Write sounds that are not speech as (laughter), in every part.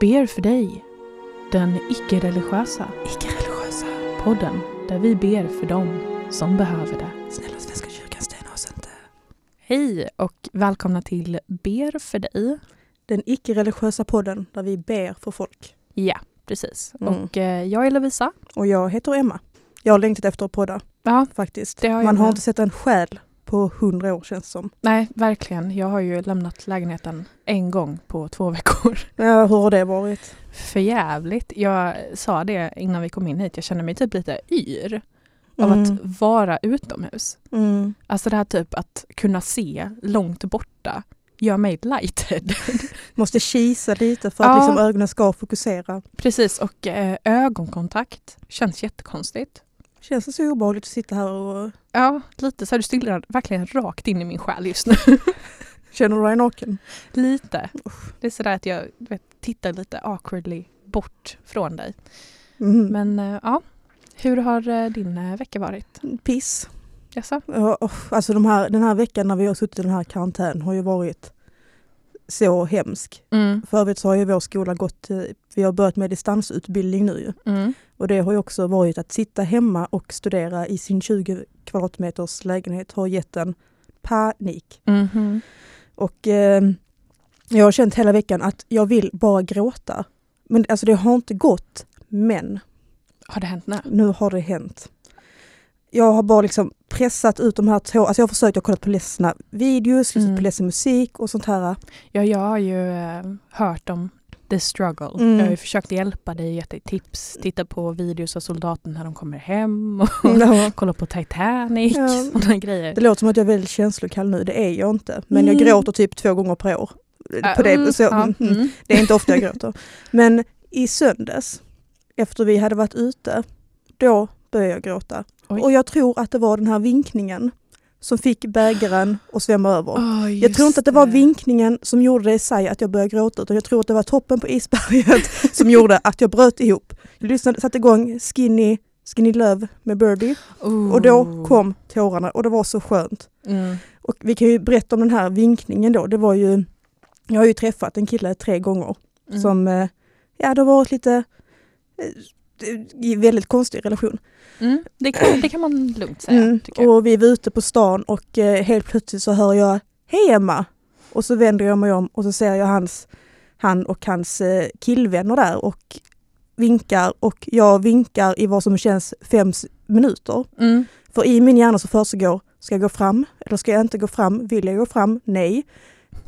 ber för dig, den icke-religiösa Icke-religiösa. podden där vi ber för dem som behöver det. Snälla Svenska kyrkan, stäna oss inte. Hej och välkomna till Ber för dig. Den icke-religiösa podden där vi ber för folk. Ja, precis. Mm. Och eh, jag är Lovisa. Och jag heter Emma. Jag har längtat efter att podda Ja, faktiskt. Har Man har med. inte sett en själ på hundra år känns som. nej, verkligen. Jag har ju lämnat lägenheten en gång på två (laughs) veckor. Ja, hur har det varit? För jävligt. Jag sa det innan vi kom in hit. Jag känner mig typ lite yr av Mm. att vara utomhus. Mm. Alltså det här typ att kunna se långt borta gör mig lighthead. (laughs) Måste kisa lite för att Ja. liksom ögonen ska fokusera. Precis, och eh, ögonkontakt känns jättekonstigt. Känns det så obehagligt att sitta här och Ja, lite så här, du stirrar verkligen rakt in i min själ just nu. (laughs) känner du dig naken? lite. Det är sådär att jag vet, tittar lite awkwardly bort från dig. Mm. Men eh, ja, hur har eh, din eh, vecka varit? Piss. Jaså? Ja, Alltså de här, den här veckan när vi har suttit i den här karantän har ju varit så hemsk. Mm. För övrigt så har ju vår skola gått, vi har börjat med distansutbildning nu ju. Mm. Och det har ju också varit att sitta hemma och studera i sin 20 kvadratmeters lägenhet har gett en panik. Mhm. Och eh, jag har känt hela veckan att jag vill bara gråta. Men alltså det har inte gått, men Har det hänt nu? nu har det hänt. Jag har bara liksom pressat ut de här två, alltså jag har försökt, jag har kollat på ledsna videos, Mm. på ledsen musik och sånt här. Ja, jag har ju eh, hört om the struggle. Mm. Jag har ju försökt hjälpa dig, gett dig tips, titta på videos av soldaten när de kommer hem och (laughs) Ja. kolla på Titanic, Ja. sådana grejer. Det låter som att jag är väldigt känslokall nu, det är jag inte. Men jag Mm. gråter typ två gånger per år. På det, Mm, så, ja, mm, mm. mm. det är inte ofta jag gråter. Men i söndags, efter vi hade varit ute, då började jag gråta. Oj. Och jag tror att det var den här vinkningen som fick bägaren att svämma över. Åh, Jag tror inte att det var vinkningen som gjorde det i sig att jag började gråta utan jag tror att det var toppen på isberget (laughs) som gjorde att jag bröt ihop. Jag lyssnade, satte igång Skinny, Skinny Love med Birdie Oh. och då kom tårarna och det var så skönt. Mm. Och vi kan ju berätta om den här vinkningen då. Det var ju, jag har ju träffat en kille tre gånger Mm. som, eh, ja det har varit lite, eh, väldigt konstig relation. Mm. Det, kan, det kan man lugnt säga, Mm, och vi var ute på stan och eh, helt plötsligt så hör jag Hej Emma! Och så vänder jag mig om och så ser jag hans, han och hans eh, killvänner där och vinkar och jag vinkar i vad som känns fem minuter. Mm. För i min hjärna så försiggår, ska jag gå fram eller ska jag inte gå fram? Vill jag gå fram? Nej.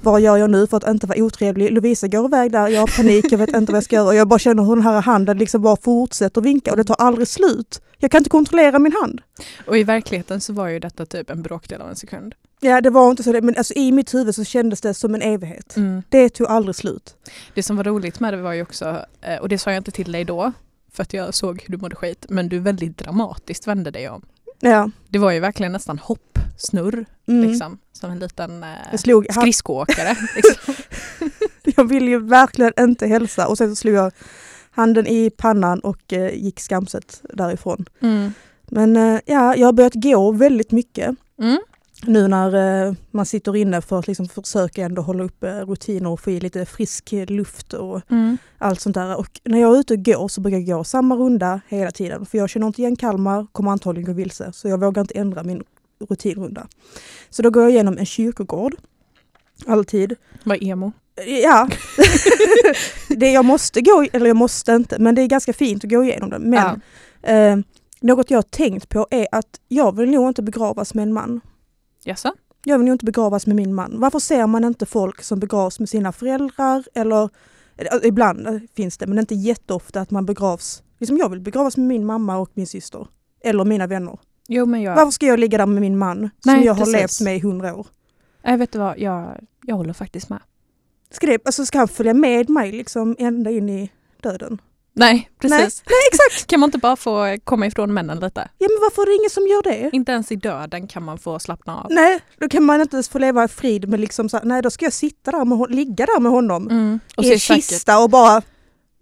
Vad gör jag nu för att inte vara otrevlig? Lovisa går iväg där, jag har panik, jag vet inte vad jag ska göra och jag bara känner hur den här handen liksom bara fortsätter vinka och det tar aldrig slut. Jag kan inte kontrollera min hand. Och i verkligheten så var ju detta typ en bråkdel av en sekund. Ja, det var inte så, men alltså, i mitt huvud så kändes det som en evighet. Mm. Det tog aldrig slut. Det som var roligt med det var ju också, eh, och det sa jag inte till dig då, för att jag såg hur du mådde skit, men du väldigt dramatiskt vände dig om. Ja. Det var ju verkligen nästan hoppsnurr, Mm. liksom. Som en liten eh, Jag, slog, skridskoåkare. Liksom. (laughs) jag ville ju verkligen inte hälsa och sen så slog jag handen i pannan och eh, gick skamset därifrån. Mm. Men eh, ja, jag har börjat gå väldigt mycket Mm. nu när eh, man sitter inne för att liksom försöka ändå hålla upp eh, rutiner och få i lite frisk luft och Mm. allt sånt där. Och när jag är ute och går så brukar jag gå samma runda hela tiden. För jag känner inte igen Kalmar, kommer antagligen gå vilse. Så jag vågar inte ändra min rutinrunda. Så då går jag igenom en kyrkogård. Alltid. Var emo. Ja, (laughs) det jag måste gå, eller jag måste inte, men det är ganska fint att gå igenom den. Men Ja. eh, något jag har tänkt på är att jag vill nog inte begravas med en man. Jaså? Jag vill nog inte begravas med min man. Varför ser man inte folk som begravs med sina föräldrar eller eller, ibland eh, finns det, men inte jätteofta att man begravs. Liksom jag vill begravas med min mamma och min syster. Eller mina vänner. Jo men jag, Varför ska jag ligga där med min man som Nej, jag har precis. levt med i hundra år? Nej, vet du vad, jag, jag håller faktiskt med. Ska, det, alltså ska han följa med mig liksom ända in i döden? Nej, precis. Nej, (laughs) nej exakt! Kan man inte bara få komma ifrån männen lite? Ja men varför är det ingen som gör det? Inte ens i döden kan man få slappna av. Nej, då kan man inte ens få leva i frid med liksom så nej då ska jag sitta där med ligga där med honom Mm. Och, i en det säkert, kista och bara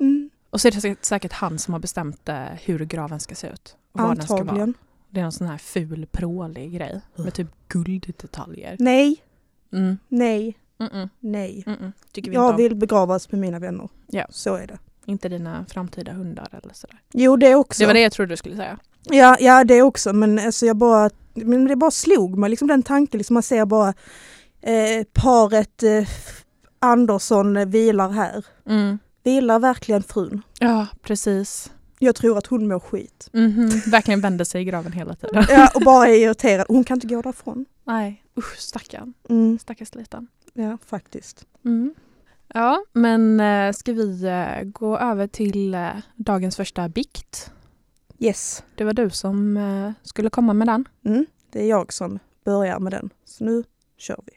mm, och så är det säkert, säkert han som har bestämt eh, hur graven ska se ut. Och var den ska vara. Det är en sån här ful prålig grej med typ gulddetaljer. Nej, Mm. nej. Mm-mm. Nej. Mm-mm. Tycker vi Jag om. vill begravas med mina vänner. Ja. Så är det. Inte dina framtida hundar eller sådär. Jo det också. Det var det jag trodde du skulle säga. Ja, ja det också men alltså jag bara, men det bara slog mig liksom den tanken, liksom man ser bara eh, paret eh, Andersson eh, vilar här. Mm. Vilar verkligen frun? Ja, precis. Jag tror att hon mår skit. Mhm. Verkligen vänder sig i graven hela tiden. Ja, och bara är irriterad. Hon kan inte gå därifrån. Nej, usch stackarn. Mm, Stackars liten. ja, faktiskt. Mm. Ja, men eh, ska vi eh, gå över till eh, dagens första bikt? Yes, Det var du som skulle komma med den. mm, det är jag som börjar med den. Så nu kör vi.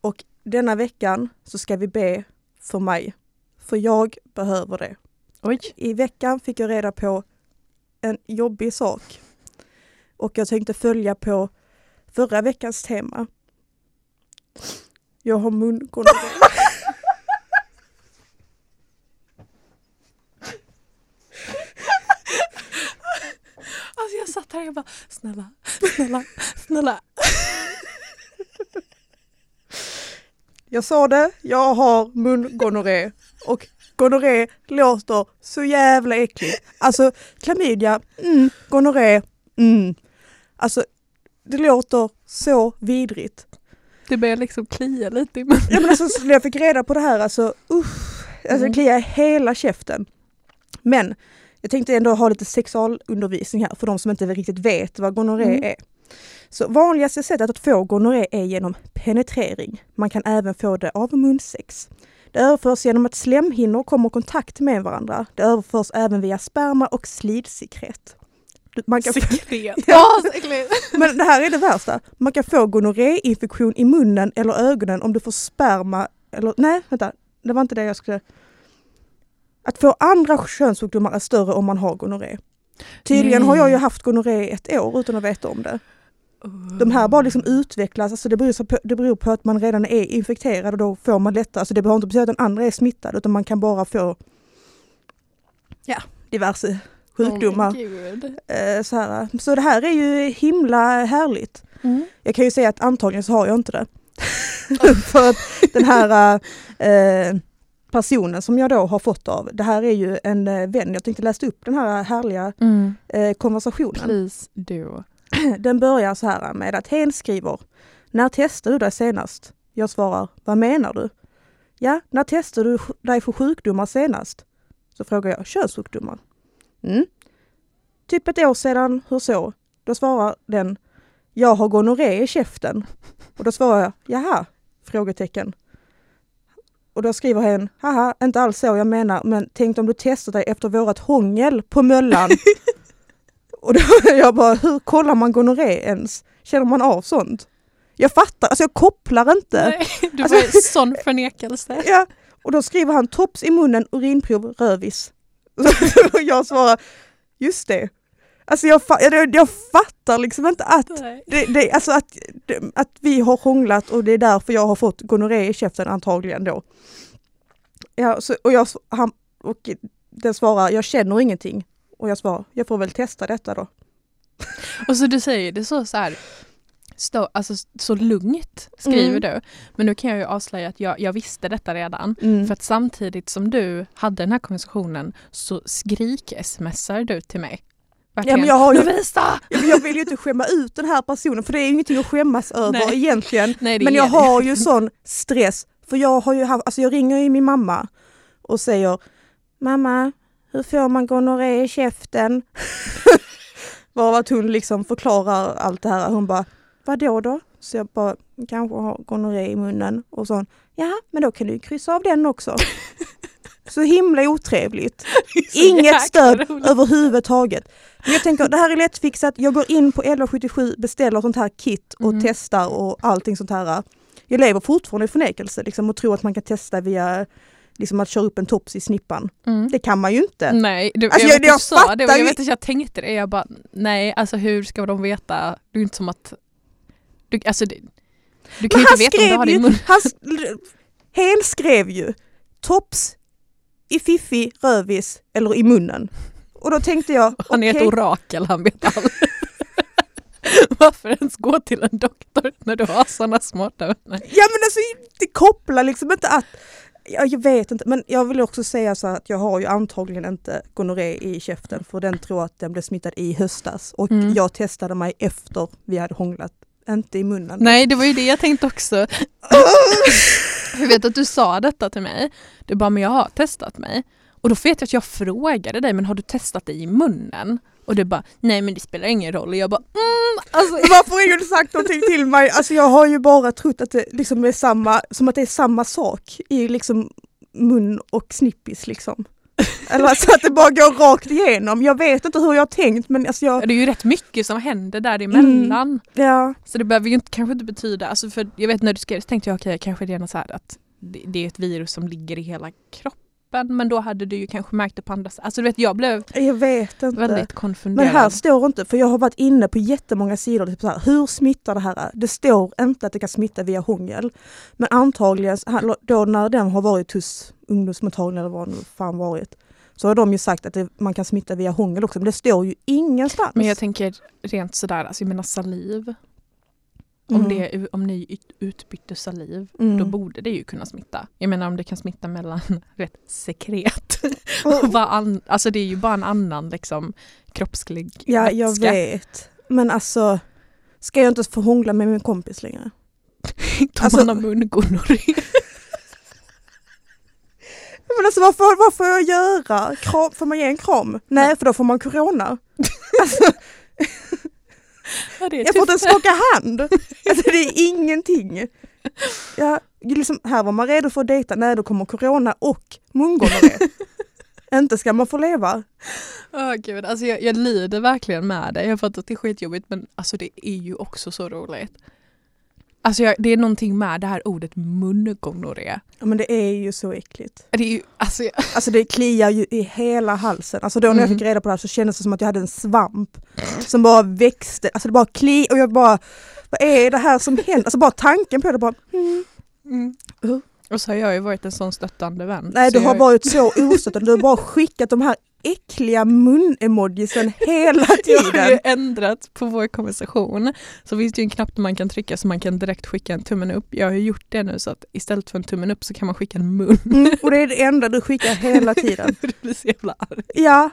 Och denna veckan så ska vi be för mig. För jag behöver det. Oj. I veckan fick jag reda på en jobbig sak. Och jag tänkte följa på förra veckans tema. Jag har mungonorré. (laughs) Alltså jag satt här och bara snälla, snälla, snälla. Jag sa det, jag har mungonorré. Och gonorré låter så jävla äckligt. Alltså klamydia, mm, gonorré, mm. Alltså det låter så vidrigt. Det börjar liksom klia lite i munnen. Ja, men alltså, så när jag fick reda på det här, alltså usch, alltså Mm. det kliar i hela käften. Men jag tänkte ändå ha lite sexualundervisning här för de som inte riktigt vet vad gonorré Mm. är. Så vanligaste sättet att få gonorré är genom penetrering. Man kan även få det av munsex. Det överförs genom att slemhinnor kommer i kontakt med varandra. Det överförs även via sperma och slidsekret. Man kan Sekret. (laughs) Ja. (laughs) Men det här är det värsta. Man kan få gonorréinfektion i munnen eller ögonen om du får sperma eller nej, vänta, det var inte det jag skulle... Att få andra könssjukdomar är större om man har gonorré. Tydligen har jag ju haft gonorré ett år utan att veta om det. De här bara liksom utvecklas, alltså det beror, på, det beror på att man redan är infekterad och då får man lättare, alltså det behöver inte betyda att den andra är smittad utan man kan bara få ja, diverse sjukdomar. Eh, så, här. så det här är ju himla härligt. Mm. Jag kan ju säga att antagligen så har jag inte det. (laughs) För att den här eh, personen som jag då har fått av, det här är ju en eh, vän. Jag tänkte läsa upp den här härliga Mm. eh, konversationen. Please do. (clears throat) Den börjar så här med att Hen skriver När testade du dig senast? Jag svarar Vad menar du? Ja, när testade du dig för sjukdomar senast? Så frågar jag Könssjukdomar? Mm. Typ ett år sedan, hur så? Då svarar den Jag har gonorré i käften. Och då svarar jag Jaha? Frågetecken. Och då skriver hen Haha, inte alls så jag menar, men tänk om du testar dig efter vårat hångel på Möllan. (laughs) Och då (laughs) jag bara, hur kollar man gonorré ens? Känner man av sånt? Jag fattar, alltså jag kopplar inte. Nej, (laughs) du Alltså- var ju sån förnekelse. (laughs) Ja, och då skriver han tops i munnen, urinprov, rövis. Och jag svarar, just det. Alltså jag, jag, jag fattar liksom inte att, det, det, alltså att, att vi har hånglat och det är därför jag har fått gonorré i käften antagligen då. Ja, så, och, jag, han, och den svarar, jag känner ingenting. Och jag svarar, jag får väl testa detta då. Och så du säger det så, så här, stå, alltså så lugnt skriver Mm. du. Men nu kan jag ju avslöja att jag, jag visste detta redan. Mm. För att samtidigt som du hade den här konversationen så skrik-smsar du till mig. Ja, men jag har ju- jag vill ju inte skämma ut den här personen för det är ju ingenting att skämmas över Nej. egentligen. Nej, Men jag det. har ju sån stress. För jag har ju haft, alltså jag ringer ju min mamma och säger Mamma, hur får man gonorré i käften? (laughs) Varav att hon liksom förklarar allt det här. Hon bara, vadå då? Så jag bara, kanske har gonorré i munnen. Och så ja men då kan du kryssa av den också. (laughs) Så himla otrevligt. Så (laughs) Inget stöd roligt. överhuvudtaget. Men jag tänker, det här är lättfixat. Jag går in på 1177, beställer sånt här kit och Mm. testar och allting sånt här. Jag lever fortfarande i förnekelse liksom, och tror att man kan testa via liksom, att köra upp en tops i snippan. Mm. Det kan man ju inte. Nej, du, Alltså, jag, jag- jag sa det jag vet att jag tänkte det. Jag bara, nej, alltså hur ska de veta? Det är inte som att... Du, alltså, det, du kan Men ju inte veta om du har det ju, munnen. han, Hen skrev ju tops i fiffi, rövis eller i munnen. Och då tänkte jag, (laughs) Han är ett orakel, han vet allt. (laughs) Varför ens gå till en doktor när du har sådana smarta vänner? Ja men alltså det kopplar liksom inte att jag vet inte, men jag vill också säga så att jag har ju antagligen inte gonorré i käften för den tror att den blev smittad i höstas och Mm. jag testade mig efter vi hade hånglat, inte i munnen. Nej, det var ju det jag tänkte också. (laughs) Jag vet att du sa detta till mig. Du bara, men jag har testat mig. Och då vet jag att jag frågade dig, men har du testat det i munnen? Och du bara, nej men det spelar ingen roll. Och jag bara, mm, alltså. (laughs) Varför har ingen sagt någonting till mig? Alltså jag har ju bara trott att det liksom är samma, som att det är samma sak i liksom mun och snippis liksom. (laughs) Eller alltså att det bara går rakt igenom. Jag vet inte hur jag har tänkt men alltså jag, Det är ju rätt mycket som händer däremellan. ja. Så det behöver ju inte, kanske inte betyda, alltså för jag vet när du skrev så tänkte jag okej kanske det är något så här att det, det är ett virus som ligger i hela kroppen men då hade du ju kanske märkt det på andra sätt. Alltså du vet jag blev Jag vet inte. väldigt konfunderad. Men här står inte, för jag har varit inne på jättemånga sidor, typ så här, hur smittar det här? Det står inte att det kan smitta via hångel. Men antagligen, då när den har varit hos ungdomsmottagningen eller vad det fan varit, så har de ju sagt att det, man kan smitta via hångel också, men det står ju ingenstans. Men jag tänker rent sådär, alltså jag menar saliv. Om, Mm. det, om ni ut- utbytte saliv, Mm. då borde det ju kunna smitta. Jag menar om det kan smitta mellan (laughs) rätt sekret. Och- Vad an, alltså det är ju bara en annan liksom kroppslig Ja, jag vätska. vet. Men alltså, ska jag inte få hångla med min kompis längre? (laughs) Om Alltså- man har mungonorré. Men alltså vad får, vad får jag göra? Kram, får man ge en kram? Nej, för då får man corona. (laughs) Ja, Jag får inte ens tufft. skaka hand. (laughs) Alltså det är ingenting. Ja, liksom, här var man redo för att dejta. Nej, då kommer corona och mungonorré. (laughs) inte ska man få leva. Åh, gud. Alltså jag, jag lider verkligen med det. Jag fattar att det är skitjobbigt men alltså det är ju också så roligt. Alltså jag, det är någonting med det här ordet mungonorré. Ja, men det är ju så äckligt. Det är ju, alltså jag, Alltså det kliar ju i hela halsen. Alltså då när jag Mm. fick reda på det här så kändes det som att jag hade en svamp som bara växte. Alltså det bara kli och jag bara, vad är det här som händer? Alltså bara tanken på det bara, mm. Uh. Och så har jag ju varit en sån stöttande vän. Nej du har jag, varit så ostöttande, du har bara skickat de här äckliga mun-emojisen hela (laughs) Jag har ju tiden. ändrat på vår konversation. Så finns det ju en knapp där man kan trycka så man kan direkt skicka en tummen upp. Jag har ju gjort det nu så att istället för en tummen upp så kan man skicka en mun. Mm, och det är det enda du skickar hela tiden. (laughs) det blir så jävla arg. Ja,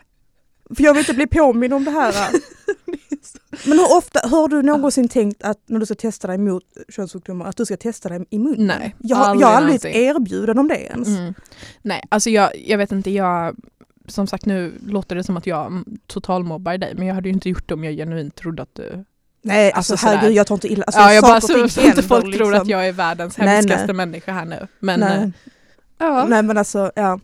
för jag vill inte bli påmind om det här. (laughs) Men hur ofta, har du någonsin tänkt att när du ska testa dig mot könssjukdomar att du ska testa dig i munnen? Nej, Jag, har- aldrig jag har aldrig någonsin. erbjuden om det ens. Mm. Nej, alltså jag, jag vet inte, jag som sagt nu låter det som att jag totalmobbar dig men jag hade ju inte gjort det om jag genuint trodde att du... Nej, Alltså alltså, herregud jag tar inte illa. Alltså, ja, jag bara så, så inte folk tror liksom. att jag är världens Nej, hemskaste nej. människa här nu. Men Nej. eh, ja. Nej men alltså, ja.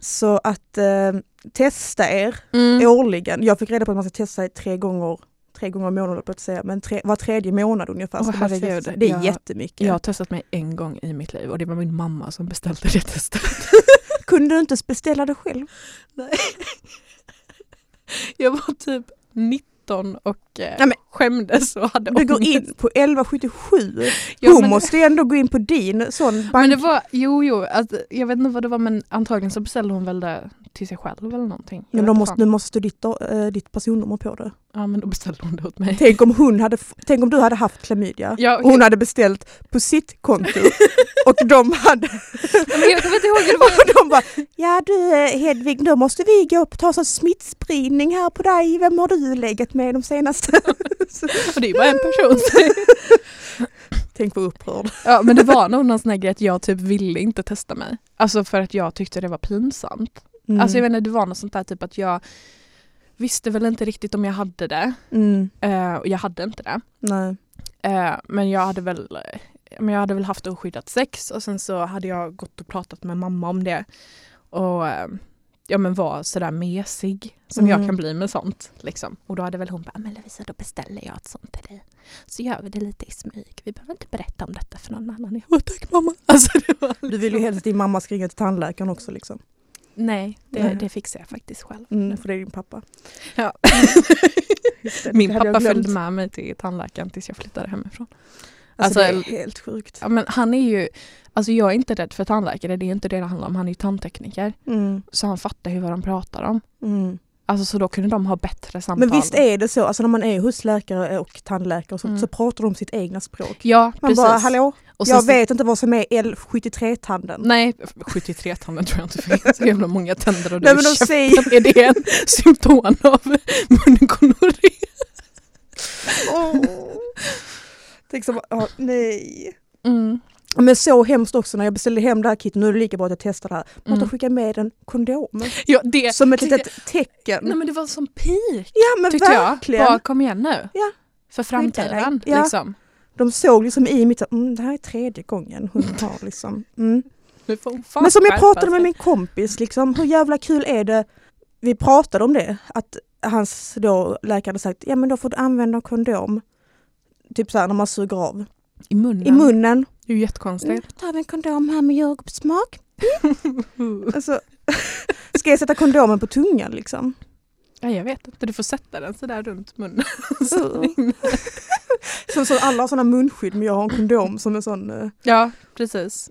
Så att eh, testa er Mm. årligen. Jag fick reda på att man ska testa sig tre gånger tre gånger i månaden, på att säga, men tre, var tredje månad ungefär. Man testa sig. Det är Jag- jättemycket. Jag har testat mig en gång i mitt liv och det var min mamma som beställde det testet. (laughs) Kunde du inte beställa det själv? Nej. (laughs) Jag var typ 19 och eh, Nej, men- skämdes och hade Du går ångest. in på 1177. Ja, Hon men- måste ju ändå gå in på din sån bank. Men det var, jo jo, alltså, jag vet inte vad det var men antagligen så beställde hon väl det till sig själv eller någonting. Jag men då måste, nu måste du ditt, äh, ditt personnummer på det. Ja men då beställde hon det åt mig. Tänk om, hon hade, tänk om du hade haft klamydia Ja, och hon hade beställt på sitt konto (laughs) och de hade men jag kommer inte ihåg hur det var. (laughs) de bara Ja du eh, Hedvig, då måste vi gå upp och ta sån smittspridning här på dig. Vem har du legat med de senaste? Och det är bara en person. (laughs) Tänk vad upprörd. ja men det var nog någon sån här grej att jag typ ville inte testa mig. Alltså för att jag tyckte det var pinsamt. Mm. Alltså jag vet inte, det var något sånt där typ att jag visste väl inte riktigt om jag hade det. mm. Eh, och jag hade inte det. Nej. Eh, men jag hade väl men jag hade väl haft oskyddat sex och sen så hade jag gått och pratat med mamma om det. Och eh, ja men var sådär mesig som jag Mm. kan bli med sånt. Liksom. Och då hade väl hon bara, men Lovisa då beställer jag ett sånt till dig. Så gör vi det lite i smyg. Vi behöver inte berätta om detta för någon annan. (laughs) Jag bara, tack mamma. Alltså, var Du vill ju helst att din mamma ska ringa till tandläkaren också liksom. Nej, det, Nej. det fixar jag faktiskt själv. Mm, för det är din pappa. Ja. (laughs) Det, Min det jag pappa följde med mig till tandläkaren tills jag flyttade hemifrån. Alltså, Alltså, det är helt sjukt. Ja, men han är ju, alltså jag är inte rädd för tandläkare, det är inte det det handlar om. Han är ju tandtekniker. Mm. Så han fattar ju vad de pratar om. Mm. Alltså så då kunde de ha bättre samtal. Men visst är det så, alltså när man är hos läkare och tandläkare och så, Mm. så pratar de sitt egna språk. Ja, Man precis. bara, hallå, Och jag vet inte vad som är L73-tanden. Nej, 73-tanden tror jag inte finns. Så jävla många tänder och Nej, du men i de säger- Är det en symptom av mungonorré? Åh. Tänk så, bara, åh, nej. Mm. Men så hemskt också när jag beställde hem det här kittet, nu är det lika bra att jag testar det här. Man Mm. mm. skicka med en kondom. Ja, det, Som ett litet tecken. Nej men det var som pik ja men tyckte jag. verkligen. Bara kom igen nu. Ja. För framtiden. Ja. Liksom. De såg liksom i mitt, mm, det här är tredje gången hon (laughs) har liksom. Mm. Men som jag pratade med min kompis, liksom, hur jävla kul är det? Vi pratade om det, att hans då läkare hade sagt, ja men då får du använda kondom. Typ så här när man suger av. I munnen. I munnen. Det är ju Mm, jättekonstigt. tar vi en kondom här med jordgubbssmak. (laughs) Alltså, ska jag sätta kondomen på tungan liksom? Ja, jag vet inte, du får sätta den sådär runt munnen. (laughs) Som så alla har sådana munskydd men jag har en kondom som en sån... eh, ja, precis.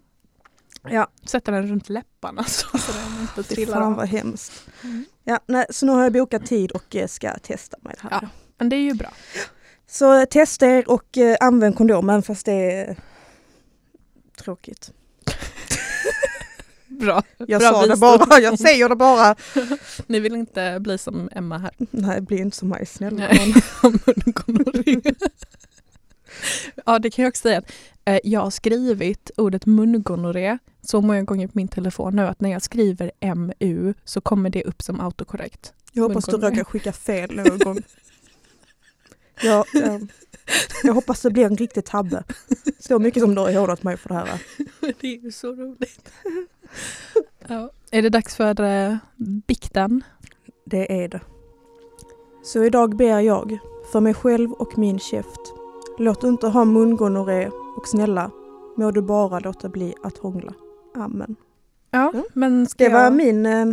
Ja. Sätta den runt läpparna (laughs) så, så den inte trillar fan vad hemskt. Mm. Ja, nej, så nu har jag bokat tid och eh, ska testa mig det här. Ja. Men det är ju bra. Så testa er och eh, använd kondom även fast det är tråkigt. (laughs) Bra. Jag bra sa det visdom. bara, jag säger det bara. (laughs) Ni vill inte bli som Emma här. Nej, bli inte som mig snälla. Nej. om mungonorré. (laughs) ja, det kan jag också säga. eh, Jag har skrivit ordet mungonorré så många gånger på min telefon nu att när jag skriver MU så kommer det upp som autokorrekt. Jag hoppas du råkar skicka fel någon gång. Jag, jag, jag hoppas det blir en riktig tabbe. Så mycket som du har hånat mig för det här. (laughs) Det är ju så roligt. (laughs) ja. Är det dags för eh, bikten? Det är det. Så idag ber jag för mig själv och min käft. Låt inte ha mungonorré och snälla må du bara låta bli att hångla. Amen. Ja, Mm. men ska Det var, jag... min, eh,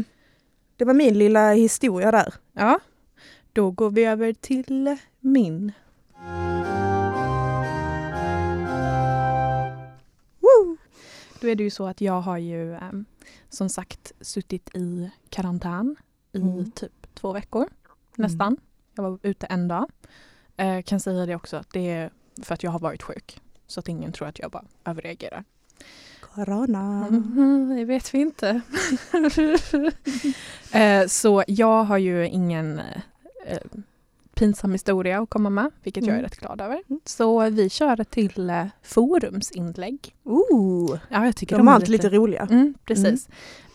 det var min lilla historia där. Ja, då går vi över till min. Woo! Då är det ju så att jag har ju ehm, som sagt suttit i karantän i Mm. typ två veckor nästan. Jag var ute en dag. Eh, kan säga det också att det är för att jag har varit sjuk. Så att ingen tror att jag bara överreagerar. Corona. Mhm, det vet vi inte. (laughs) eh, så jag har ju ingen eh, pinsam historia att komma med, vilket jag är Mm. rätt glad över. Mm. Så vi kör till eh, forumsinlägg. Ooh, Ja, jag tycker de är är alltid lite roliga. Mm, precis.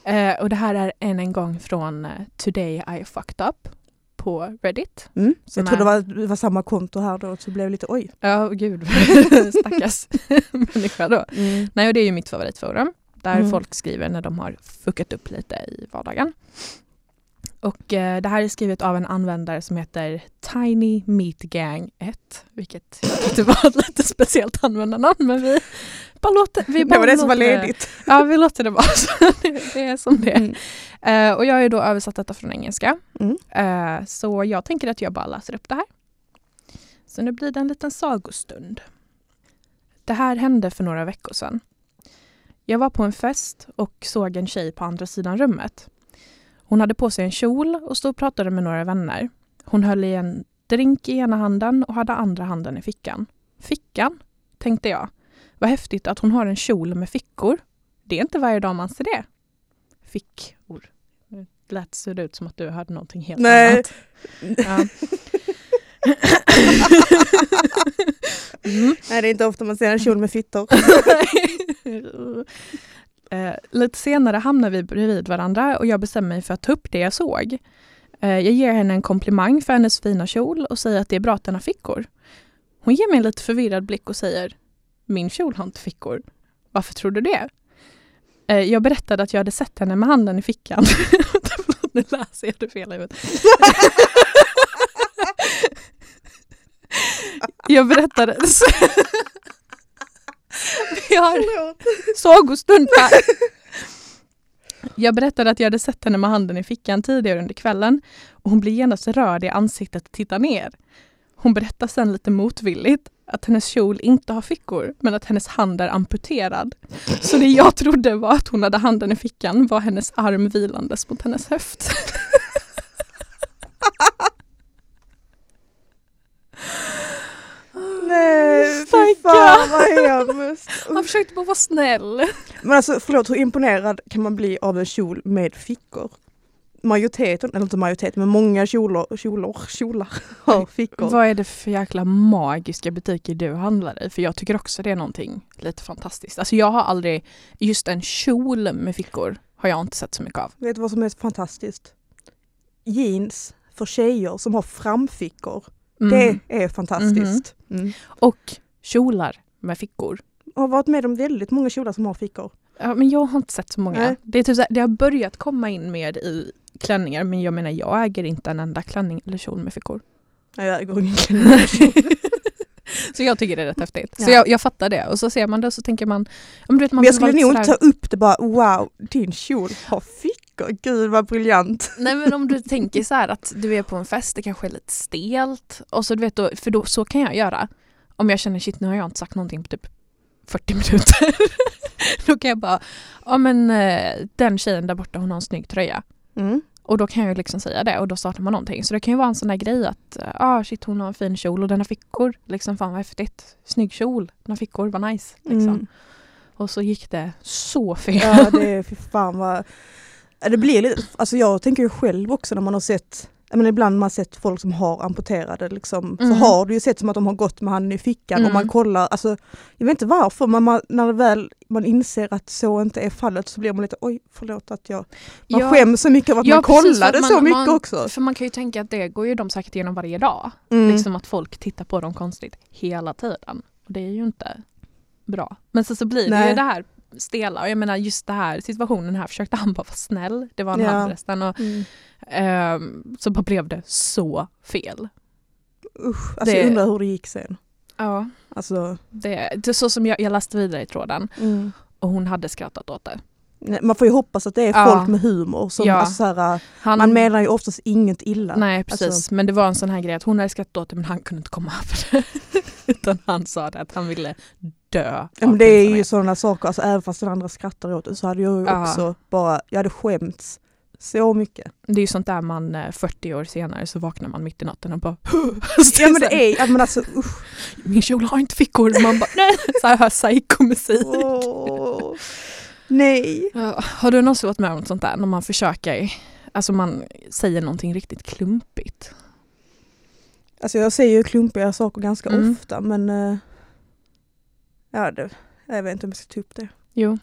Eh, och det här är än en gång från eh, Today I fucked up på Reddit. Mm. Jag tror är- det var, det var samma konto här då, så det blev lite oj. Ja, gud. (laughs) Stackars (laughs) människa då. Nej, och det är ju mitt favoritforum. Där Mm. folk skriver när de har fuckat upp lite i vardagen. Och eh, det här är skrivet av en användare som heter Tiny Meat Gang 1. Vilket jag tyckte var ett lite speciellt användarnamn. Men vi bara låter vi Det bara var det som var ledigt. Ja, vi låter det vara. (laughs) Det, det är som det är. Mm. Eh, och jag har ju då översatt detta från engelska. Mm. Eh, så jag tänker att jag bara läser upp det här. Så nu blir det en liten sagostund. Det här hände för några veckor sedan. Jag var på en fest och såg en tjej på andra sidan rummet. Hon hade på sig en kjol och stod och pratade med några vänner. Hon höll i en drink i ena handen och hade andra handen i fickan. Fickan? Tänkte jag. Vad häftigt att hon har en kjol med fickor. Det är inte varje dag man ser det. Fickor. Det lät så ut som att du hade någonting helt Nej. annat. Ja. (laughs) mm. Nej, det är inte ofta man ser en kjol med fittor. (laughs) (laughs) Eh, lite senare hamnar vi bredvid varandra och jag bestämmer mig för att ta upp det jag såg. Eh, jag ger henne en komplimang för hennes fina kjol och säger att det är bra att den har fickor. Hon ger mig en lite förvirrad blick och säger Min kjol har inte fickor. Varför tror du det? Eh, jag berättade att jag hade sett henne med handen i fickan. (laughs) Nu läser jag det fel i (laughs) jag berättade... Vi har sagostund här. Jag berättade att jag hade sett henne med handen i fickan tidigare under kvällen och hon blir genast rörd i ansiktet och tittar ner. Hon berättar sen lite motvilligt att hennes kjol inte har fickor men att hennes hand är amputerad. Så det jag trodde var att hon hade handen i fickan var hennes arm vilandes mot hennes höft. Hemskt. (laughs) Han försökte bara vara snäll. Men alltså förlåt, hur imponerad kan man bli av en kjol med fickor? Majoriteten, eller inte majoriteten, men många kjolar, kjolar, (laughs) kjolar har fickor. Vad är det för jäkla magiska butiker du handlar i? För jag tycker också det är någonting lite fantastiskt. Alltså jag har aldrig, just en kjol med fickor har jag inte sett så mycket av. Vet du vad som är fantastiskt? Jeans för tjejer som har framfickor. Mm. Det är fantastiskt. Mm. Och kjolar med fickor. Jag har varit med om väldigt många kjolar som har fickor. Ja, men jag har inte sett så många. Nej. Det, är typ så här, det har börjat komma in mer i klänningar men jag menar jag äger inte en enda klänning eller kjol med fickor. Nej, Jag äger ingen (laughs) klänning. Så jag tycker det är rätt häftigt. Ja. Så jag, jag fattar det och så ser man det och så tänker man... Men, du vet, man Men jag skulle nog inte ta upp det bara wow, din kjol har fickor. Gud vad briljant. Nej men om du (laughs) tänker så här att du är på en fest, det kanske är lite stelt. Och så du vet då, för då, så kan jag göra. Om jag känner shit nu har jag inte sagt någonting på typ 40 minuter. (laughs) då kan jag bara, ja men eh, den tjejen där borta hon har en snygg tröja. Mm. Och då kan jag ju liksom säga det och då startar man någonting. Så det kan ju vara en sån där grej att, ja ah, shit hon har en fin kjol och den har fickor. Liksom fan vad häftigt. Snygg kjol, den har fickor, vad nice. Liksom. Mm. Och så gick det så fel. Ja det är fan vad... Det blir lite, alltså jag tänker ju själv också när man har sett jag menar, ibland man sett folk som har amputerade liksom, Mm. så har du ju sett som att de har gått med handen i fickan och Mm. man kollar, alltså jag vet inte varför men man, när det väl man inser att så inte är fallet så blir man lite oj förlåt att jag, man Ja. skäms så mycket av att Ja, man precis, kollade att man- så mycket man- också. För man kan ju tänka att det går ju de säkert igenom varje dag. Mm. Liksom att folk tittar på dem konstigt hela tiden. Och det är ju inte bra. Men så, så blir det Nej. ju det här stela. Och jag menar just det här situationen här försökte han bara vara snäll. Det var en Ja. han förresten. Och, Mm. ehm, så bara blev det så fel. Usch, alltså Det- jag undrar hur det gick sen. Ja. Alltså, Det, det är så som jag, jag läste vidare i tråden. mm. Och hon hade skrattat åt det. Man får ju hoppas att det är Ja. folk med humor. Som, Ja. alltså, så här, Han, man menar ju oftast inget illa. Nej precis, Alltså- men det var en sån här grej att hon hade skrattat åt det men han kunde inte komma över det. (laughs) Utan han sa det att han ville dö. Ja, men det är ju sådana saker, alltså, även fast den andra skrattar åt det så hade jag ju Ja. också bara, jag hade skämts så mycket. Det är ju sånt där man eh, 40 år senare så vaknar man mitt i natten och bara (laughs) Ja men det är, ja, men alltså usch. Min kjol har inte fickor. Man bara nej. (laughs) Så här hör psykomusik. Åh. Nej. Har du någonsin varit med om sånt där när man försöker, alltså man säger någonting riktigt klumpigt? Alltså jag säger ju klumpiga saker ganska Mm. ofta men eh, ja, det, jag vet inte om jag ska ta upp det. Jo,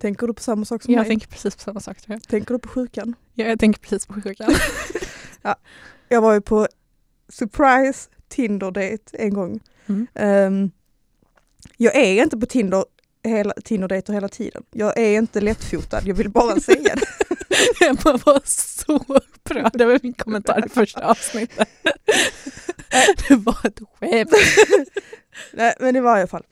Tänker du på samma sak som jag mig? tänker precis på samma sak tror jag. Tänker du på sjukan? Ja, jag tänker precis på sjukan. (laughs) (laughs) Jag var ju på surprise Tinder-date en gång. Mm. Ehm, jag är inte på Tinder hela, Tinder-dejter hela tiden. Jag är inte lättfotad, jag vill bara säga det. (laughs) Jag bara var så upprörd över min kommentar i första avsnittet. Det var ett skämt. Nej, men det var i alla fall.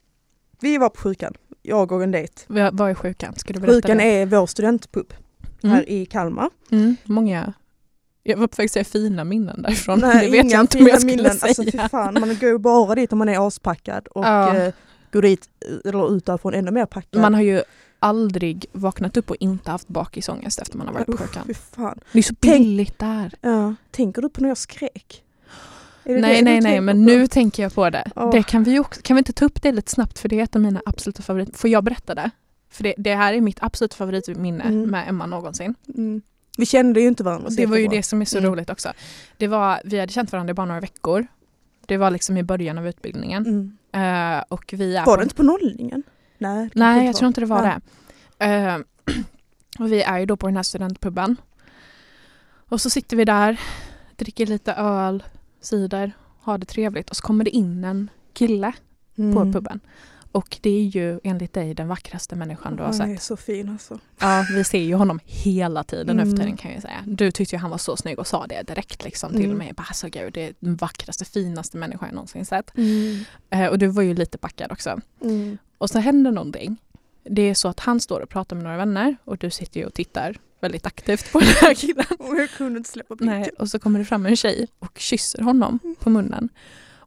Vi var på sjukan, jag och en dejt. Vad är sjukan? Ska du berätta Sjukan det? är vår studentpub Mm. här i Kalmar. Mm, många, jag var på väg att säga fina minnen därifrån. Nej, (laughs) det vet jag inte om jag skulle minnen. säga. Alltså fy fan, man går ju bara dit om man är aspackad och Ja. eh, går dit eller ut därifrån ännu mer packad. Man har ju aldrig vaknat upp och inte haft bakisångest efter man har varit på sjukan. fan. Det är så Tänk- billigt där. Ja. Tänker du på när jag skrek? Nej, nej, nej, men nu tänker jag på det. Åh. det kan, vi också, kan vi inte ta upp det lite snabbt för det är ett av mina absoluta favoriter. Får jag berätta det? För det, det här är mitt absolut favoritminne Mm. med Emma någonsin. Mm. Vi kände ju inte varandra. Det var ju det som är så Mm. roligt också. Det var, vi hade känt varandra i bara några veckor. Det var liksom i början av utbildningen. Eh, och vi är Var på det inte på nollningen? Nej, Nej, jag tror inte det var Ja. det. Eh, (clears throat) och vi är ju då på den här studentpuben. Och så sitter vi där, dricker lite öl, cider, har det trevligt och så kommer det in en kille på Mm. puben. Och det är ju enligt dig den vackraste människan du har Han är sett. så fin alltså. Ja, vi ser ju honom hela tiden Mm. för tiden kan jag säga. Du tyckte ju han var så snygg och sa det direkt liksom till Mm. mig. Bara, alltså, gud, det är den vackraste, finaste människan jag någonsin sett. Mm. Eh, och du var ju lite packad också. Mm. Och så händer någonting. Det är så att han står och pratar med några vänner och du sitter ju och tittar väldigt aktivt på den här killen. Och jag kunde inte släppa blicken. Nej, och så kommer det fram en tjej och kysser honom på munnen.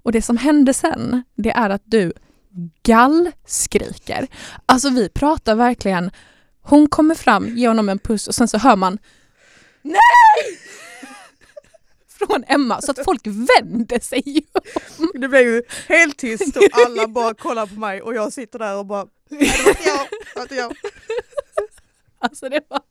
Och det som händer sen, det är att du gallskriker. Alltså vi pratar verkligen, hon kommer fram, ger honom en puss och sen så hör man Nej! (laughs) från Emma så att folk vänder sig om. Det blev ju helt tyst och alla (laughs) bara kollar på mig och jag sitter där och bara Nej, det var inte jag, det var inte jag. Alltså det var...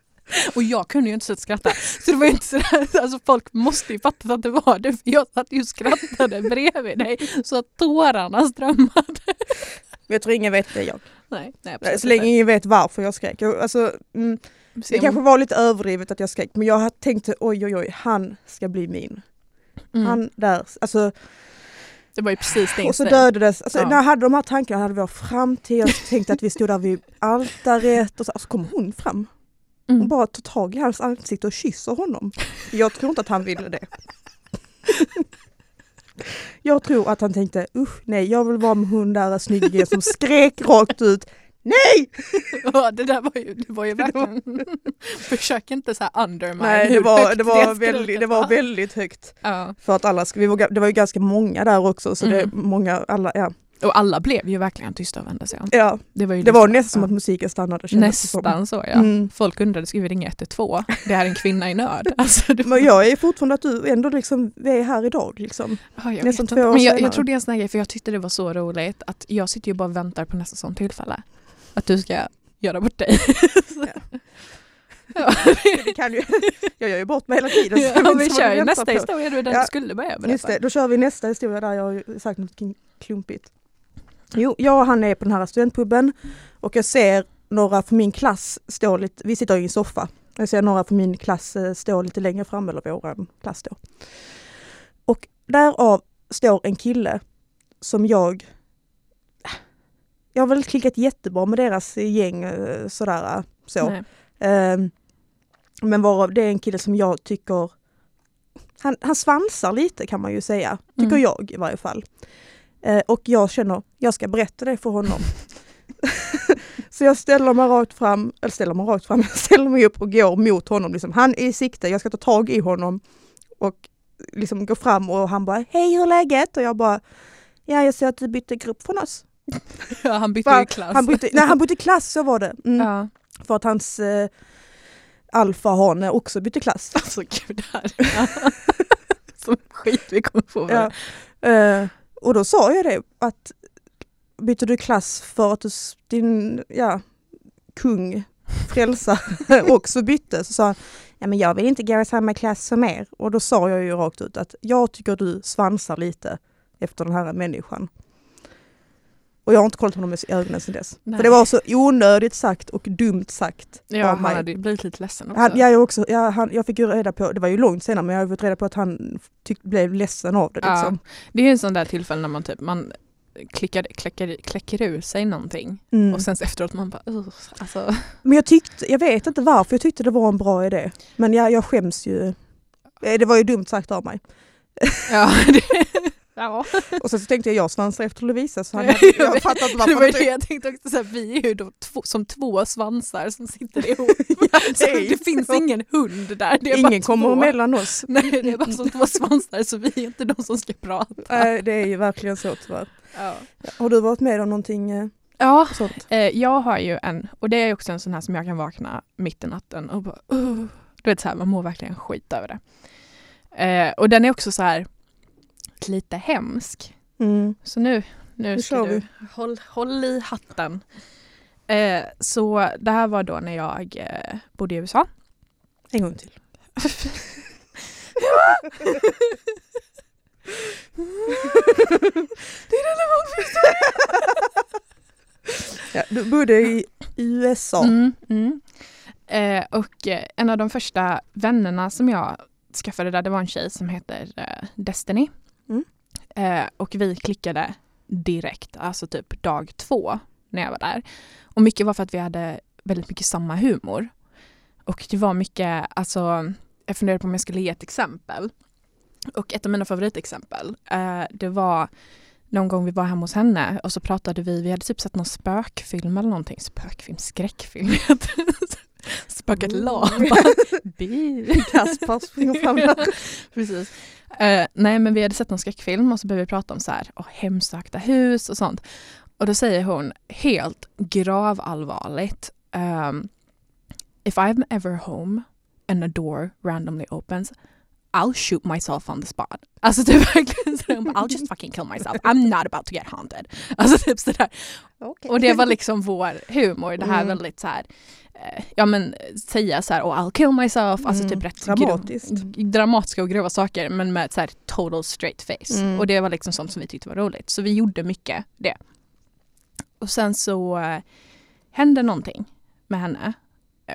Och jag kunde ju inte sluta skratta. Så det var inte sådär, alltså folk måste ju fatta att det var det för jag satt ju och skrattade bredvid dig så att tårarna strömmade. Men jag tror ingen vet det jag. Nej, nej absolut Så länge inte. ingen vet varför jag skrek. Alltså, mm, det kanske var lite överdrivet att jag skrek men jag tänkte oj oj oj, han ska bli min. Mm. Han där, alltså Det var ju precis det Och så dödades, alltså, Ja. när jag hade de här tankarna hade vår framtid, jag tänkte att vi stod där vid altaret och så, och så kom hon fram. Hon Mm. bara tar tag i hans ansikte och kysser honom. Jag tror inte att han ville det. (laughs) Jag tror att han tänkte usch nej, jag vill vara med hon där snygga som skrek rakt ut Nej! (laughs) Ja, det där var ju, det var ju verkligen... (laughs) Försök inte så här undermine Nej, det var, det var, skriket väldigt, det var väldigt högt. Ja. För att alla, vi var, det var ju ganska många där också så det, Mm. många, alla, ja. Och alla blev ju verkligen tysta och vände sig om. ja. Det var, ju Det liksom- var nästan som att musiken stannade. Nästan så ja. Mm. Folk undrade, ska vi ringa 112? Det är en kvinna i nöd. (laughs) Alltså, var... Men jag är fortfarande att du ändå liksom vi är här idag liksom. Ja, jag nästan två inte. år Men jag, senare. jag tror det är en sån grej, för jag tyckte det var så roligt att jag sitter ju bara och väntar på nästa sån tillfälle. Att du ska göra bort dig. ja. (laughs) Kan ju, jag gör ju bort mig hela tiden. ja, vi kör ju nästa på. historia, det var den Ja. du skulle börja berätta. Just det, då kör vi nästa historia där jag har sagt något klumpigt. Jo, jag och han är på den här studentpuben och jag ser några från min klass stå lite, vi sitter i en soffa. Jag ser några från min klass eh, stå lite längre fram, eller våran klass då. Och därav står en kille som jag jag har väl klickat jättebra med deras gäng eh, sådär så. Ehm, men varav det är en kille som jag tycker han, han svansar lite kan man ju säga, tycker Mm. jag i varje fall. Eh, och jag känner, jag ska berätta det för honom. (laughs) så jag ställer mig rakt fram, eller ställer mig rakt fram, jag (laughs) ställer mig upp och går mot honom. Liksom. Han är i sikte, jag ska ta tag i honom och liksom gå fram och han bara, hej hur är läget? Och jag bara, ja jag ser att du bytte grupp från oss. (laughs) Ja, han bytte ju klass. Han bytte, nej han bytte klass, så var det. Mm. Ja. För att hans eh, alfahane också bytte klass. Alltså gud, det här Som skit vi kommer få. Ja. Eh, och då sa jag det att bytte du klass för att du, din ja, kung, frälsare (laughs) också bytte? Så sa han, ja men jag vill inte gå i samma klass som er. Och då sa jag ju rakt ut att jag tycker du svansar lite efter den här människan. Och jag har inte kollat honom i ögonen sedan dess. Nej. För det var så onödigt sagt och dumt sagt Ja, av han hade blivit lite ledsen också. Han, jag, också, jag, han, jag fick ju reda på, det var ju långt senare, men jag har fått reda på att han tyck, blev ledsen av det. Ja. Liksom. Det är ju en sån där tillfälle när man typ man klickar, kläcker, kläcker ur sig någonting Mm. och sen efteråt man bara uh, alltså, Men jag tyckte, jag vet inte varför, jag tyckte det var en bra idé. Men jag, jag skäms ju. Eh, Det var ju dumt sagt av mig. ja, (laughs) det, ja. Och sen så tänkte jag, jag svansar efter Lovisa så han (laughs) hade, jag fattar inte Det varför. var det- jag tänkte också, så här, vi är ju då två, som två svansar som sitter ihop. (laughs) Ja, det det finns så. ingen hund där. Det är bara Ingen kommer mellan oss. (laughs) Nej, det är bara som två svansar så vi är inte de som ska prata. Nej, det är ju verkligen så tyvärr. Ja. Har du varit med om någonting eh, Ja, sånt? eh, jag har ju en, och det är också en sån här som jag kan vakna mitt i natten och bara uh, Du vet så här, man mår verkligen skit över det. Eh, och den är också så här lite hemsk. Mm. Så nu, nu ska du, håll, håll i hatten. Eh, så det här var då när jag eh, bodde i USA. En gång till. det är relevant Ja, du bodde i USA. Mm, mm. Eh, och eh, en av de första vännerna som jag skaffade där, det var en tjej som heter eh, Destiny. Mm. Eh, och vi klickade direkt, alltså typ dag två när jag var där. Och mycket var för att vi hade väldigt mycket samma humor. Och det var mycket, alltså, jag funderade på om jag skulle ge ett exempel. Och ett av mina favoritexempel, eh, det var någon gång vi var hemma hos henne och så pratade vi, vi hade typ sett någon spökfilm eller någonting. Spökfilm, skräckfilm (laughs) det. (laughs) Spöket. Laban. Kaspar springer fram där. Precis. Eh, nej men vi hade sett någon skräckfilm och så började vi prata om så här, oh, hemsökta hus och sånt. Och då säger hon helt gravallvarligt um, If I'm ever home and a door randomly opens I'll shoot myself on the spot. Alltså typ (laughs) verkligen sådär, I'll just fucking kill myself, I'm not about to get haunted. Alltså typ sådär. Okay. Och det var liksom vår humor, det här Mm. väldigt så här, eh, ja men säga så här, oh I'll kill myself, alltså Mm, typ rätt dramatiskt. Grov, dramatiska och grova saker men med så här total straight face. Mm. Och det var liksom sånt som vi tyckte var roligt. Så vi gjorde mycket det. Och sen så eh, hände någonting med henne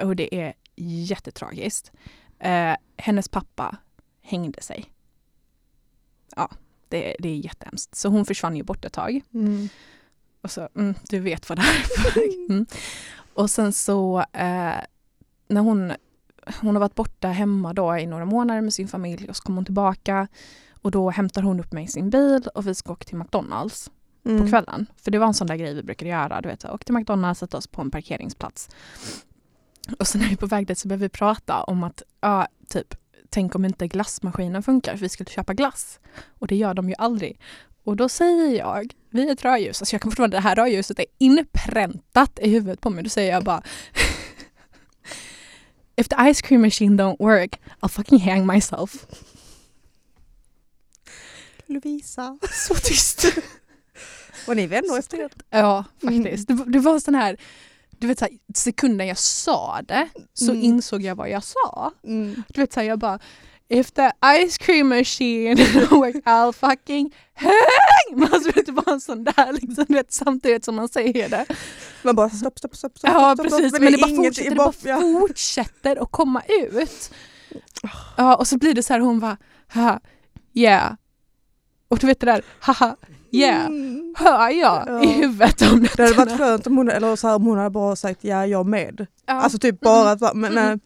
och det är jättetragiskt. Eh, hennes pappa hängde sig. Ja, det, det är jättehemskt. Så hon försvann ju bort ett tag. Mm. Och så, mm, du vet vad det är. (laughs) Mm. Och sen så eh, när hon, hon har varit borta hemma då i några månader med sin familj och så kommer hon tillbaka och då hämtar hon upp mig i sin bil och vi ska åka till McDonalds Mm. på kvällen. För det var en sån där grej vi brukade göra. Du vet, åka till McDonalds, sätta oss på en parkeringsplats. Och sen när vi är på väg dit så börjar vi prata om att, ja, typ, tänk om inte glassmaskinen funkar för vi skulle köpa glass. Och det gör de ju aldrig. Och då säger jag, vid ett rödljus, alltså jag kan fortfarande, det här rödljuset är inpräntat i huvudet på mig. Då säger jag bara (laughs) If the ice cream machine don't work, I'll fucking hang myself. Lovisa. (laughs) Så tyst. Var ni vänner efter det? Ja, faktiskt. Det, var- det var sån här, du vet så här, sekunden jag sa det så Mm. insåg jag vad jag sa. Mm. Du vet så här, jag bara If the ice cream machine (laughs) works I'll fucking hang! Men (laughs) alltså det var en sån där liksom, vet, samtidigt som man säger det. Man bara stopp, stopp, stopp, stopp. Ja stopp, precis, stopp. men det bara, fortsätter, det bara ja. fortsätter att komma ut. Ja, och så blir det så här, hon bara haha, yeah. Och du vet det där, haha, yeah. Mm. Hör jag Ja. i huvudet om Det hade varit skönt om hon, eller så här, om hon hade bara sagt ja, jag med. Ja. Alltså typ bara att, va- men Mm. nej.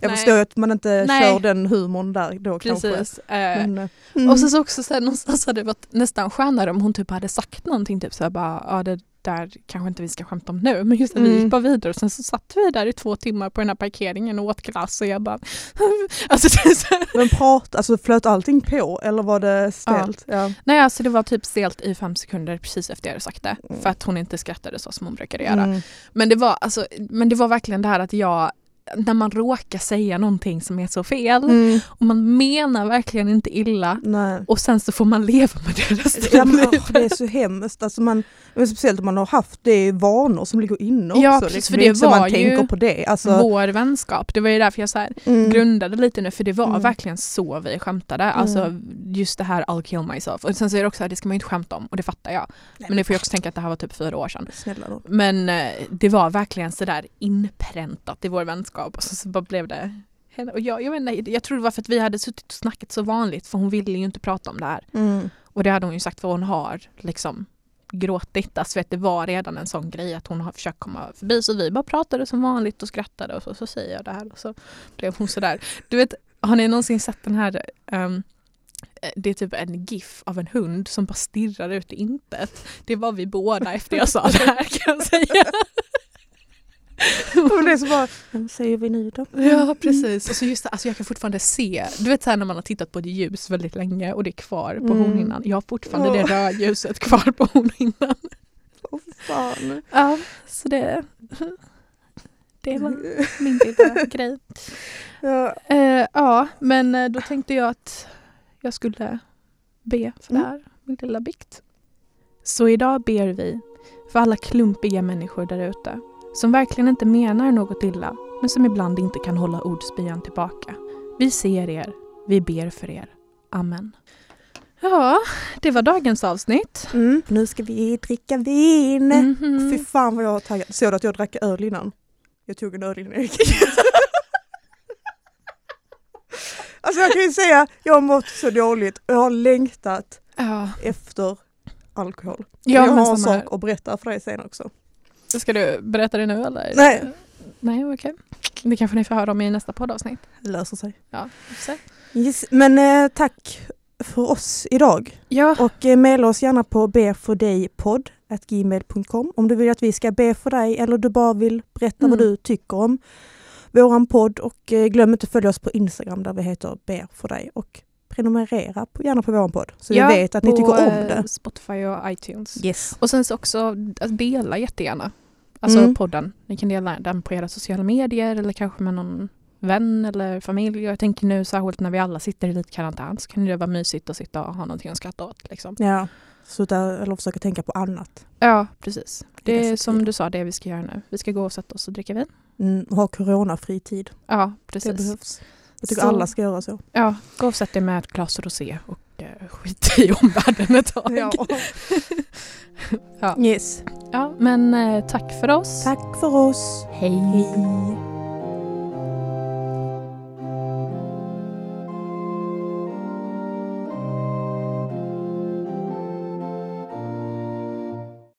Jag Nej. förstår att man inte Nej. kör den humorn där då kanske. Precis. Eh, Men, eh, mm. Och så, så också så här, någonstans hade det varit nästan skönare om hon typ hade sagt någonting typ så här bara, ja det där kanske inte vi ska skämta om nu. Men just när vi Mm. gick bara vidare och sen så satt vi där i två timmar på den här parkeringen och åt glass och jag bara, (laughs) alltså Men prat, alltså flöt allting på eller var det stelt? Ja. Nej alltså det var typ stelt i fem sekunder precis efter jag hade sagt det. Mm. För att hon inte skrattade så som hon brukade göra. Mm. Men, det var, alltså, men det var verkligen det här att jag, när man råkar säga någonting som är så fel Mm. och man menar verkligen inte illa Nej. och sen så får man leva med det resten av livet. det är så hemskt. Alltså man, speciellt om man har haft det vanor som ligger inne också. Ja, precis, liksom. för det det var man ju på det. Alltså, Vår vänskap, det var ju därför jag så här mm. grundade lite nu för det var Mm. verkligen så vi skämtade. Alltså just det här I'll kill myself. Och sen så är det också här, det ska man ju inte skämta om och det fattar jag. Nej, Men det får jag också tänka att det här var typ fyra år sedan. Men eh, det var verkligen sådär inpräntat i vår vänskap och så, så bara blev det henne. Och jag, jag, inte, jag tror det var för att vi hade suttit och snackat så vanligt för hon ville ju inte prata om det här. Mm. Och det hade hon ju sagt för hon har liksom gråtit. Alltså vet, det var redan en sån grej att hon har försökt komma förbi så vi bara pratade som vanligt och skrattade och så, så säger jag det här och så blev hon sådär. Du vet, har ni någonsin sett den här ehm, det är typ en GIF av en hund som bara stirrar ut i intet. Det var vi båda efter jag sa det här kan jag säga. Är så bara, vad säger vi nu då? Ja precis. Och så just det, alltså jag kan fortfarande se, du vet så här när man har tittat på ett ljus väldigt länge och det är kvar på Mm. hornhinnan. Jag har fortfarande det Åh. rödljuset kvar på hornhinnan. Åh fan. Ja, så det, det var min lilla grej. Ja. Eh, ja, men eh, då tänkte jag att jag skulle be för det Mm. här, min lilla bikt. Så idag ber vi för alla klumpiga människor där ute som verkligen inte menar något illa men som ibland inte kan hålla ordspyan tillbaka. Vi ser er, vi ber för er. Amen. Ja, det var dagens avsnitt. Mm. Nu ska vi dricka vin. Mhm. Fy fan vad jag var taggad. Såg du att jag drack öl innan? Jag tog en öl innan Erik. (laughs) Alltså jag kan ju säga, jag har mått så dåligt och jag har längtat Ja, efter alkohol. ja jag har en samma här. sak att berätta för dig sen också. Ska du berätta det nu eller? Nej. Nej, okej. Det kanske ni får höra om i nästa poddavsnitt. Det löser sig. Ja, se. Yes. Men eh, tack för oss idag. Ja, Och eh, mejla oss gärna på befordejpodd.gmail.com om du vill att vi ska be för dig eller du bara vill berätta vad Mm. du tycker om våran podd. Och eh, glöm inte att följa oss på Instagram där vi heter Ber för dig. Och prenumerera på, gärna på våran podd så ja, vi vet att ni tycker om eh, det. Spotify och iTunes. Yes. Och sen så också att dela jättegärna. Alltså Mm. podden. Ni kan dela den på era sociala medier eller kanske med någon vän eller familj. Jag tänker nu särskilt när vi alla sitter i lite karantän så kan det vara mysigt att sitta och ha någonting att skratta åt. Liksom. Ja, sluta eller försöka tänka på annat. Ja, precis. Det är som du sa det vi ska göra nu. Vi ska gå och sätta oss och dricka vin. Mm, och ha coronafri tid. Ja, Det precis. behövs. Jag tycker Så- alla ska göra så. Ja, gå och sätt dig med ett glas rosé och eh, skit i omvärlden ett tag. (laughs) Ja. Yes. Ja, men eh, tack för oss. Tack för oss. Hej. Hej.